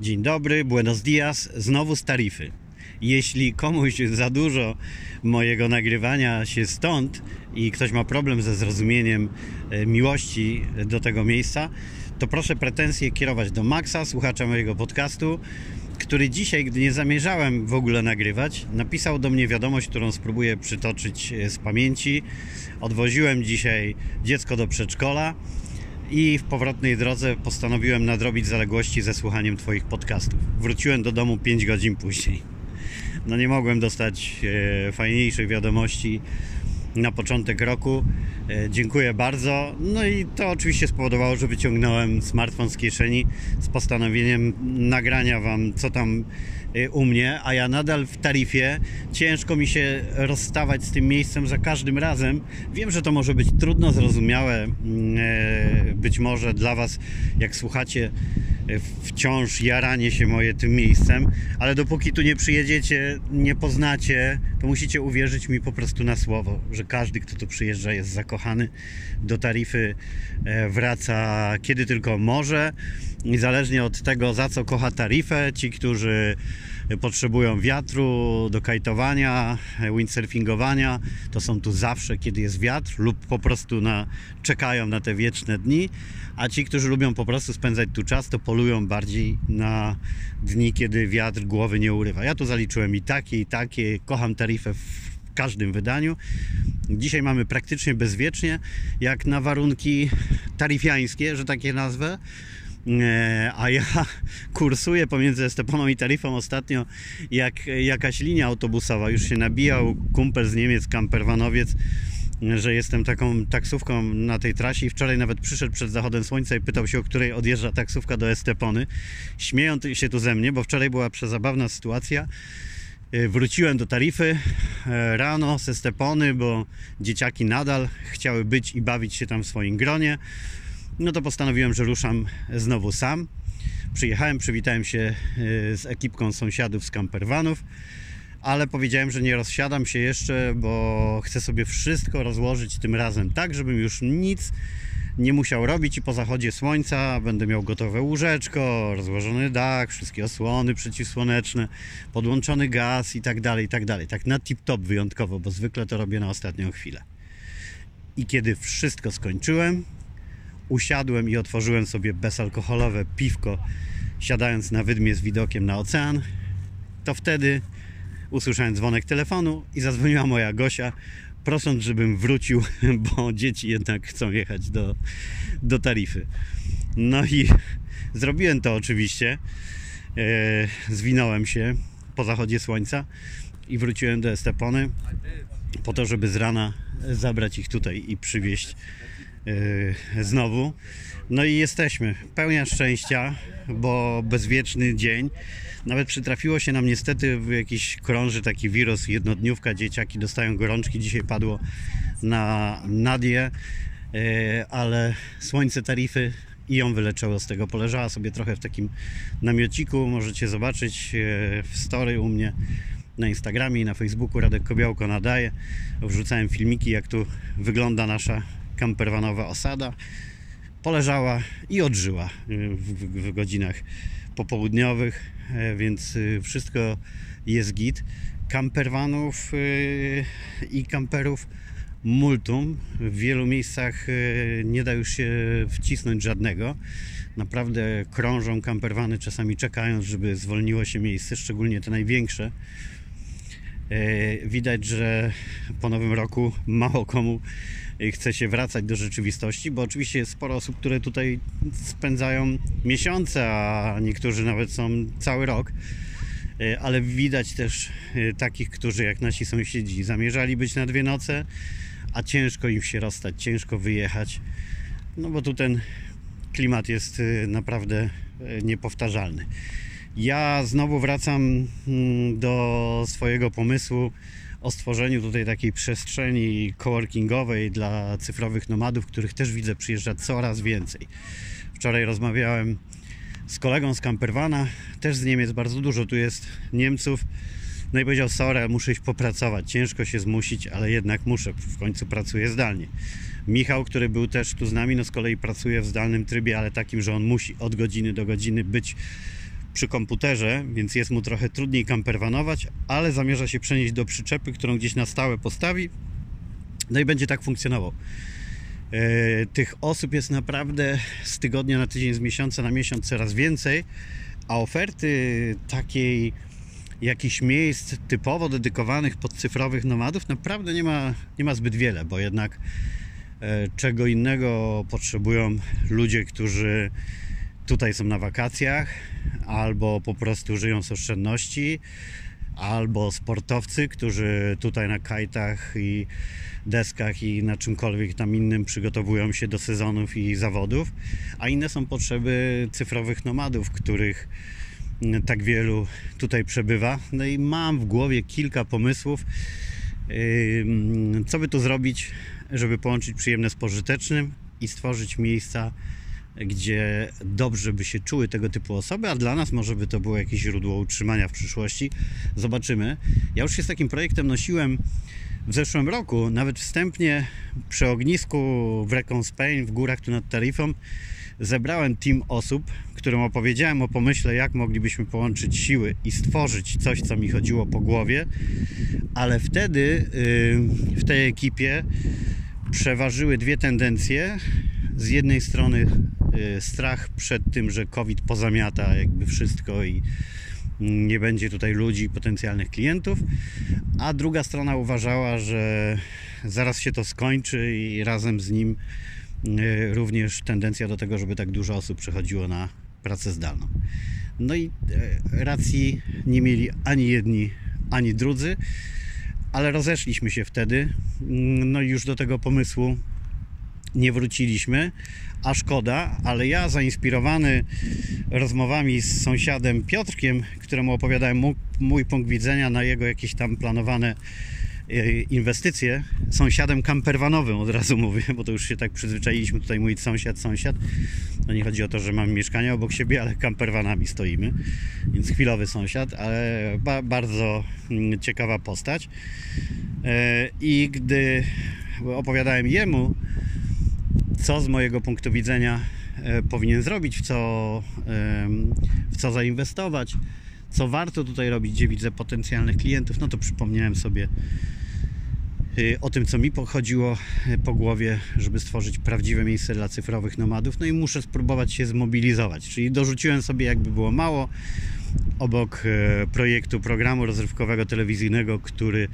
Dzień dobry, buenos dias, znowu z tarify. Jeśli komuś za dużo mojego nagrywania się stąd i ktoś ma problem ze zrozumieniem e, miłości do tego miejsca, to proszę pretensje kierować do Maxa, słuchacza mojego podcastu, który dzisiaj, gdy nie zamierzałem w ogóle nagrywać, napisał do mnie wiadomość, którą spróbuję przytoczyć e, z pamięci. Odwoziłem dzisiaj dziecko do przedszkola i w powrotnej drodze postanowiłem nadrobić zaległości ze słuchaniem Twoich podcastów. Wróciłem do domu 5 godzin później. No nie mogłem dostać e, fajniejszej wiadomości na początek roku. E, dziękuję bardzo. No i to oczywiście spowodowało, że wyciągnąłem smartfon z kieszeni z postanowieniem nagrania Wam, co tam e, u mnie, a ja nadal w tarifie. Ciężko mi się rozstawać z tym miejscem za każdym razem. Wiem, że to może być trudno zrozumiałe, mm, być może dla Was, jak słuchacie wciąż jaranie się moje tym miejscem, ale dopóki tu nie przyjedziecie, nie poznacie, to musicie uwierzyć mi po prostu na słowo, że każdy, kto tu przyjeżdża, jest zakochany. Do tarify e, wraca kiedy tylko może. Niezależnie od tego, za co kocha tarifę, ci, którzy potrzebują wiatru do kajtowania, windsurfingowania, to są tu zawsze, kiedy jest wiatr lub po prostu na, czekają na te wieczne dni, a ci, którzy lubią po prostu spędzać tu czas, to polują bardziej na dni, kiedy wiatr głowy nie urywa. Ja tu zaliczyłem i takie, i takie, kocham taryfę w każdym wydaniu. Dzisiaj mamy praktycznie bezwiecznie, jak na warunki taryfiańskie, że takie nazwę. E, a ja kursuję pomiędzy Esteponą i Taryfą ostatnio jak jakaś linia autobusowa. Już się nabijał kumpel z Niemiec, kamperwanowiec, że jestem taką taksówką na tej trasie i wczoraj nawet przyszedł przed zachodem słońca i pytał się, o której odjeżdża taksówka do Estepony. Śmieją się tu ze mnie, bo wczoraj była przezabawna sytuacja. E, wróciłem do Taryfy e, rano ze Stepony, bo dzieciaki nadal chciały być i bawić się tam w swoim gronie no to postanowiłem, że ruszam znowu sam. Przyjechałem, przywitałem się e, z ekipką sąsiadów z campervanów, ale powiedziałem, że nie rozsiadam się jeszcze, bo chcę sobie wszystko rozłożyć tym razem tak, żebym już nic nie musiał robić i po zachodzie słońca będę miał gotowe łóżeczko, rozłożony dach, wszystkie osłony przeciwsłoneczne, podłączony gaz i tak dalej, i tak dalej. Tak na tip-top wyjątkowo, bo zwykle to robię na ostatnią chwilę. I kiedy wszystko skończyłem, usiadłem i otworzyłem sobie bezalkoholowe piwko, siadając na wydmie z widokiem na ocean, to wtedy usłyszałem dzwonek telefonu i zadzwoniła moja Gosia, prosząc, żebym wrócił, bo dzieci jednak chcą jechać do, do tarify. No i zrobiłem to oczywiście. E, zwinąłem się po zachodzie słońca i wróciłem do Estepony po to, żeby z rana zabrać ich tutaj i przywieźć znowu. No i jesteśmy. Pełnia szczęścia, bo bezwieczny dzień. Nawet przytrafiło się nam niestety w jakiś krąży taki wirus, jednodniówka, dzieciaki dostają gorączki. Dzisiaj padło na Nadię, yy, ale słońce tarify i ją wyleczyło z tego. Poleżała sobie trochę w takim namiociku. Możecie zobaczyć yy, w story u mnie na Instagramie i na Facebooku Radek Kobiałko nadaje. Wrzucałem filmiki, jak tu wygląda nasza kamperwanowa osada poleżała i odżyła y, w, w, godzinach popołudniowych, e, więc y, wszystko jest git. Kamperwanów y, i kamperów multum. W wielu miejscach nie da już się wcisnąć żadnego. Naprawdę krążą kamperwany, czasami czekając, żeby zwolniło się miejsce, szczególnie te największe. E, widać, że po nowym roku mało komu chce się wracać do rzeczywistości, bo oczywiście jest sporo osób, które tutaj spędzają miesiące, a niektórzy nawet są cały rok. E, ale widać też e, takich, którzy jak nasi sąsiedzi zamierzali być na dwie noce, a ciężko im się rozstać, ciężko wyjechać, no bo tu ten klimat jest naprawdę niepowtarzalny. Ja znowu wracam mm, do swojego pomysłu o stworzeniu tutaj takiej przestrzeni coworkingowej dla cyfrowych nomadów, których też widzę przyjeżdża coraz więcej. Wczoraj rozmawiałem z kolegą z Campervana, też z Niemiec bardzo dużo tu jest Niemców. No i powiedział, sorry, muszę iść popracować, ciężko się zmusić, ale jednak muszę, w końcu pracuję zdalnie. Michał, który był też tu z nami, no z kolei pracuje w zdalnym trybie, ale takim, że on musi od godziny do godziny być przy komputerze, więc jest mu trochę trudniej kamperwanować, ale zamierza się przenieść do przyczepy, którą gdzieś na stałe postawi. No i będzie tak funkcjonował. E, tych osób jest naprawdę z tygodnia na tydzień, z miesiąca na miesiąc coraz więcej, a oferty takiej jakichś miejsc typowo dedykowanych pod cyfrowych nomadów naprawdę nie ma, nie ma zbyt wiele, bo jednak e, czego innego potrzebują ludzie, którzy tutaj są na wakacjach, albo po prostu żyją z oszczędności, albo sportowcy, którzy tutaj na kajtach i deskach i na czymkolwiek tam innym przygotowują się do sezonów i zawodów, a inne są potrzeby cyfrowych nomadów, których tak wielu tutaj przebywa. No i mam w głowie kilka pomysłów, co by tu zrobić, żeby połączyć przyjemne z pożytecznym i stworzyć miejsca, gdzie dobrze by się czuły tego typu osoby, a dla nas może by to było jakieś źródło utrzymania w przyszłości. Zobaczymy. Ja już się z takim projektem nosiłem w zeszłym roku, nawet wstępnie przy ognisku w Recon Spain w górach tu nad Tarifą zebrałem team osób, którym opowiedziałem o pomyśle, jak moglibyśmy połączyć siły i stworzyć coś, co mi chodziło po głowie, ale wtedy yy, w tej ekipie przeważyły dwie tendencje. Z jednej strony strach przed tym, że COVID pozamiata jakby wszystko i nie będzie tutaj ludzi, potencjalnych klientów, a druga strona uważała, że zaraz się to skończy i razem z nim e, również tendencja do tego, żeby tak dużo osób przechodziło na pracę zdalną. No i e, racji nie mieli ani jedni, ani drudzy, ale rozeszliśmy się wtedy. No i już do tego pomysłu nie wróciliśmy, a szkoda, ale ja zainspirowany rozmowami z sąsiadem Piotrkiem, któremu opowiadałem mój, mój punkt widzenia na jego jakieś tam planowane e, inwestycje, sąsiadem kamperwanowym od razu mówię, bo to już się tak przyzwyczailiśmy tutaj mówić sąsiad, sąsiad. No nie chodzi o to, że mamy mieszkanie obok siebie, ale kamperwanami stoimy, więc chwilowy sąsiad, ale ba bardzo mm, ciekawa postać. E, I gdy opowiadałem jemu, co z mojego punktu widzenia e, powinien zrobić, w co, w co zainwestować, co warto tutaj robić, gdzie widzę potencjalnych klientów, no to przypomniałem sobie y, o tym, co mi pochodziło y, po głowie, żeby stworzyć prawdziwe miejsce dla cyfrowych nomadów. No i muszę spróbować się zmobilizować. Czyli dorzuciłem sobie, jakby było mało, obok e, projektu programu rozrywkowego telewizyjnego, który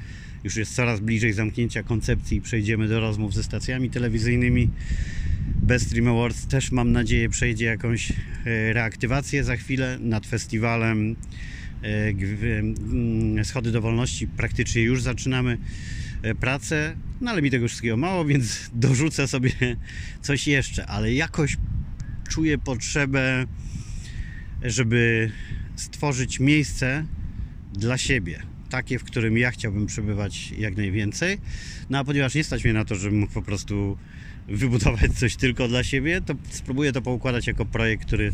już jest coraz bliżej zamknięcia koncepcji i przejdziemy do rozmów ze stacjami telewizyjnymi. Best Stream Awards też mam nadzieję przejdzie jakąś e, reaktywację za chwilę nad festiwalem e, Schody do Wolności. Praktycznie już zaczynamy pracę, no ale mi tego wszystkiego mało, więc dorzucę sobie coś jeszcze, ale jakoś czuję potrzebę, żeby stworzyć miejsce dla siebie takie, w którym ja chciałbym przebywać jak najwięcej. No a ponieważ nie stać mnie na to, żebym mógł po prostu wybudować coś tylko dla siebie, to spróbuję to poukładać jako projekt, który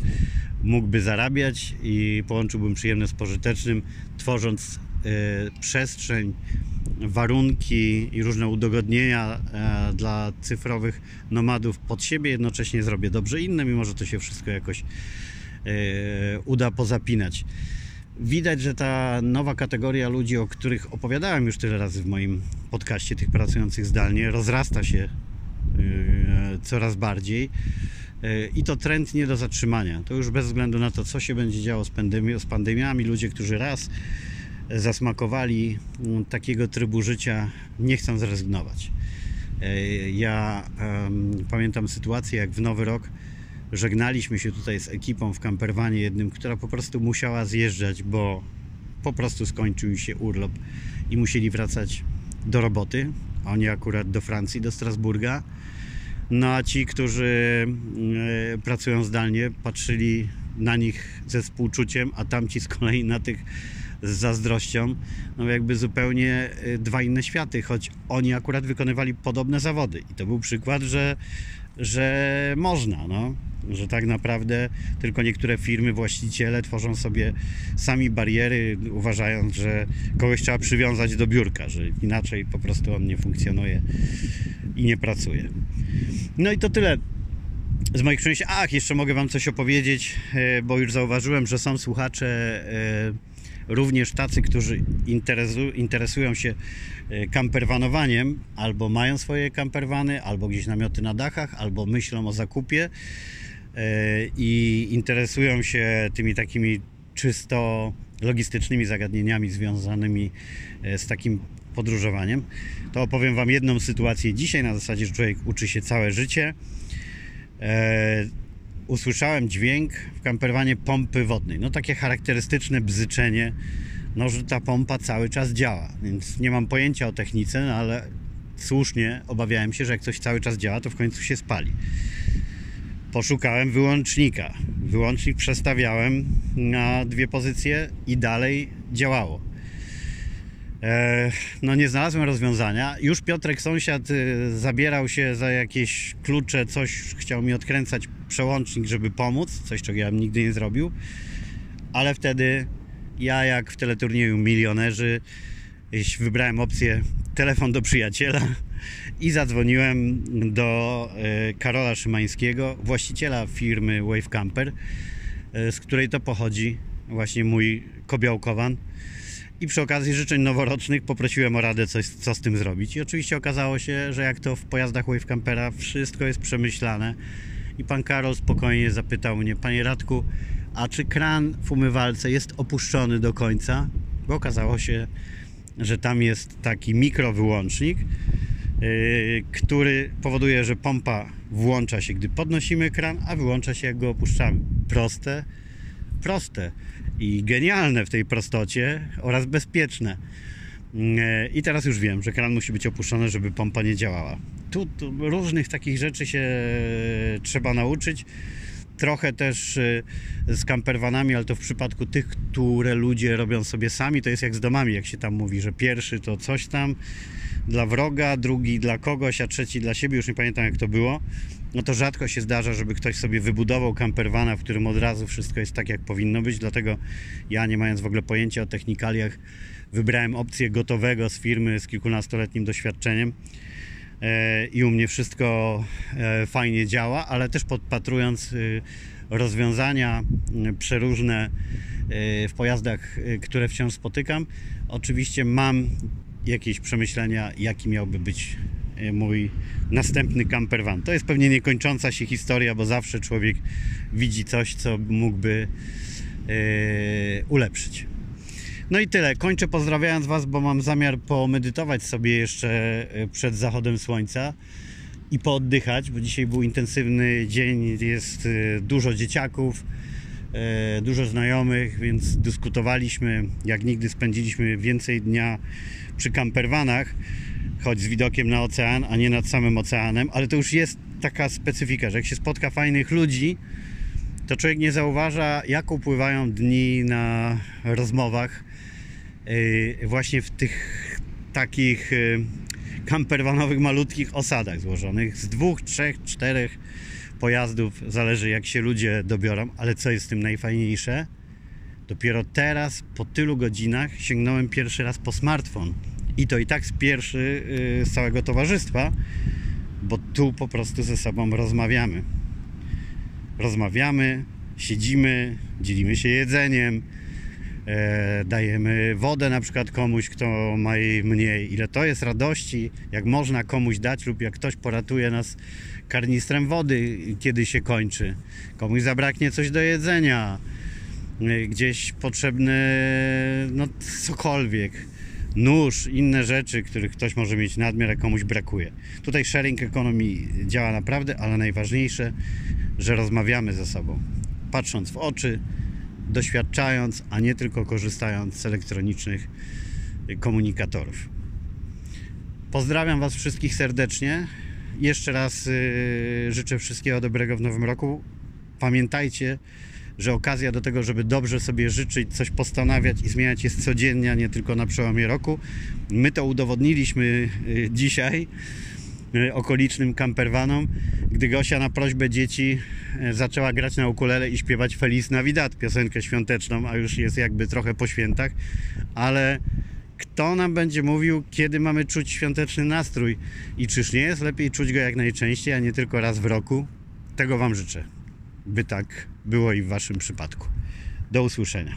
mógłby zarabiać i połączyłbym przyjemne z pożytecznym, tworząc y, przestrzeń, warunki i różne udogodnienia y, dla cyfrowych nomadów pod siebie, jednocześnie zrobię dobrze innym i może to się wszystko jakoś uda pozapinać widać, że ta nowa kategoria ludzi, o których opowiadałem już tyle razy w moim podcaście, tych pracujących zdalnie, rozrasta się yy, coraz bardziej. Yy, I to trend nie do zatrzymania. To już bez względu na to, co się będzie działo z, pandemi z pandemiami. Ludzie, którzy raz zasmakowali mm, takiego trybu życia, nie chcą zrezygnować. Ja pamiętam sytuację, jak w nowy rok żegnaliśmy się tutaj z ekipą w kamperwanie jednym, która po prostu musiała zjeżdżać, bo po prostu skończył się urlop i musieli wracać do roboty. Oni akurat do Francji, do Strasburga. No a ci, którzy e, pracują zdalnie, patrzyli na nich ze współczuciem, a tamci z kolei na tych z zazdrością. No jakby zupełnie e, dwa inne światy, choć oni akurat wykonywali podobne zawody. I to był przykład, że, że można. No że tak naprawdę tylko niektóre firmy, właściciele tworzą sobie sami bariery, uważając, że kogoś trzeba przywiązać do biurka, że inaczej po prostu on nie funkcjonuje i nie pracuje. No i to tyle z moich przemyśleń. Ach, jeszcze mogę Wam coś opowiedzieć, e, bo już zauważyłem, że są słuchacze e, również tacy, którzy interesu, interesują się e, campervanowaniem, albo mają swoje campervany, albo gdzieś namioty na dachach, albo myślą o zakupie i interesują się tymi takimi czysto logistycznymi zagadnieniami związanymi z takim podróżowaniem. To opowiem Wam jedną sytuację dzisiaj na zasadzie, że człowiek uczy się całe życie e, usłyszałem dźwięk w kamperwanie pompy wodnej. No takie charakterystyczne bzyczenie, no że ta pompa cały czas działa. Więc nie mam pojęcia o technice, no, ale słusznie obawiałem się, że jak coś cały czas działa, to w końcu się spali. Poszukałem wyłącznika. Wyłącznik przestawiałem na dwie pozycje i dalej działało. E, no nie znalazłem rozwiązania. Już Piotrek sąsiad e, zabierał się za jakieś klucze, coś chciał mi odkręcać przełącznik, żeby pomóc, coś czego ja bym nigdy nie zrobił. Ale wtedy ja jak w teleturnieju milionerzy wybrałem opcję telefon do przyjaciela i zadzwoniłem do e, Karola Szymańskiego, właściciela firmy Wave Camper, z której to pochodzi właśnie mój kobiołkowan i przy okazji życzeń noworocznych poprosiłem o radę, coś, co z tym zrobić. I oczywiście okazało się, że jak to w pojazdach Wave Campera, wszystko jest przemyślane. I pan Karol spokojnie zapytał mnie, panie Radku, a czy kran w umywalce jest opuszczony do końca? Bo okazało się, że tam jest taki mikrowyłącznik, yy, który powoduje, że pompa włącza się, gdy podnosimy kran, a wyłącza się, jak go opuszczamy. Proste, proste i genialne w tej prostocie oraz bezpieczne. E, I teraz już wiem, że kran musi być opuszczony, żeby pompa nie działała. Tu, tu różnych takich rzeczy się trzeba nauczyć. Trochę też e, z campervanami, ale to w przypadku tych, które ludzie robią sobie sami, to jest jak z domami, jak się tam mówi, że pierwszy to coś tam dla wroga, drugi dla kogoś, a trzeci dla siebie, już nie pamiętam jak to było no to rzadko się zdarza, żeby ktoś sobie wybudował campervana, w którym od razu wszystko jest tak, jak powinno być. Dlatego ja, nie mając w ogóle pojęcia o technikaliach, wybrałem opcję gotowego z firmy z kilkunastoletnim doświadczeniem. E, I u mnie wszystko e, fajnie działa, ale też podpatrując y, rozwiązania przeróżne w pojazdach, które wciąż spotykam, oczywiście mam jakieś przemyślenia, jaki miałby być E, mój następny campervan. To jest pewnie niekończąca się historia, bo zawsze człowiek widzi coś, co mógłby yy, ulepszyć. No i tyle. Kończę pozdrawiając Was, bo mam zamiar pomedytować sobie jeszcze e, przed zachodem słońca i pooddychać, bo dzisiaj był intensywny dzień, jest dużo dzieciaków, dużo znajomych, więc dyskutowaliśmy, jak nigdy spędziliśmy więcej dnia przy campervanach choć z widokiem na ocean, a nie nad samym oceanem, ale to już jest taka specyfika, że jak się spotka fajnych ludzi, to człowiek nie zauważa, jak upływają dni na rozmowach yy, właśnie w tych takich yy, kamperwanowych, malutkich osadach złożonych z dwóch, trzech, czterech pojazdów, zależy jak się ludzie dobiorą, ale co jest tym najfajniejsze? Dopiero teraz, po tylu godzinach, sięgnąłem pierwszy raz po smartfon i to i tak z pierwszy y, z całego towarzystwa, bo tu po prostu ze sobą rozmawiamy. Rozmawiamy, siedzimy, dzielimy się jedzeniem, e, dajemy wodę na przykład komuś, kto ma jej mniej. Ile to jest radości, jak można komuś dać lub jak ktoś poratuje nas karnistrem wody, kiedy się kończy. Komuś zabraknie coś do jedzenia, e, gdzieś potrzebny no cokolwiek nóż, inne rzeczy, których ktoś może mieć nadmiar, a komuś brakuje. Tutaj sharing economy działa naprawdę, ale najważniejsze, że rozmawiamy ze sobą, patrząc w oczy, doświadczając, a nie tylko korzystając z elektronicznych komunikatorów. Pozdrawiam Was wszystkich serdecznie. Jeszcze raz yy, życzę wszystkiego dobrego w nowym roku. Pamiętajcie, że okazja do tego, żeby dobrze sobie życzyć, coś postanawiać i zmieniać jest codziennie, a nie tylko na przełomie roku. My to udowodniliśmy y, dzisiaj y, okolicznym campervanom, gdy Gosia na prośbę dzieci y, zaczęła grać na ukulele i śpiewać Feliz Navidad, piosenkę świąteczną, a już jest jakby trochę po świętach, ale kto nam będzie mówił, kiedy mamy czuć świąteczny nastrój i czyż nie jest lepiej czuć go jak najczęściej, a nie tylko raz w roku? tego Wam życzę, by tak było i w Waszym przypadku. Do usłyszenia.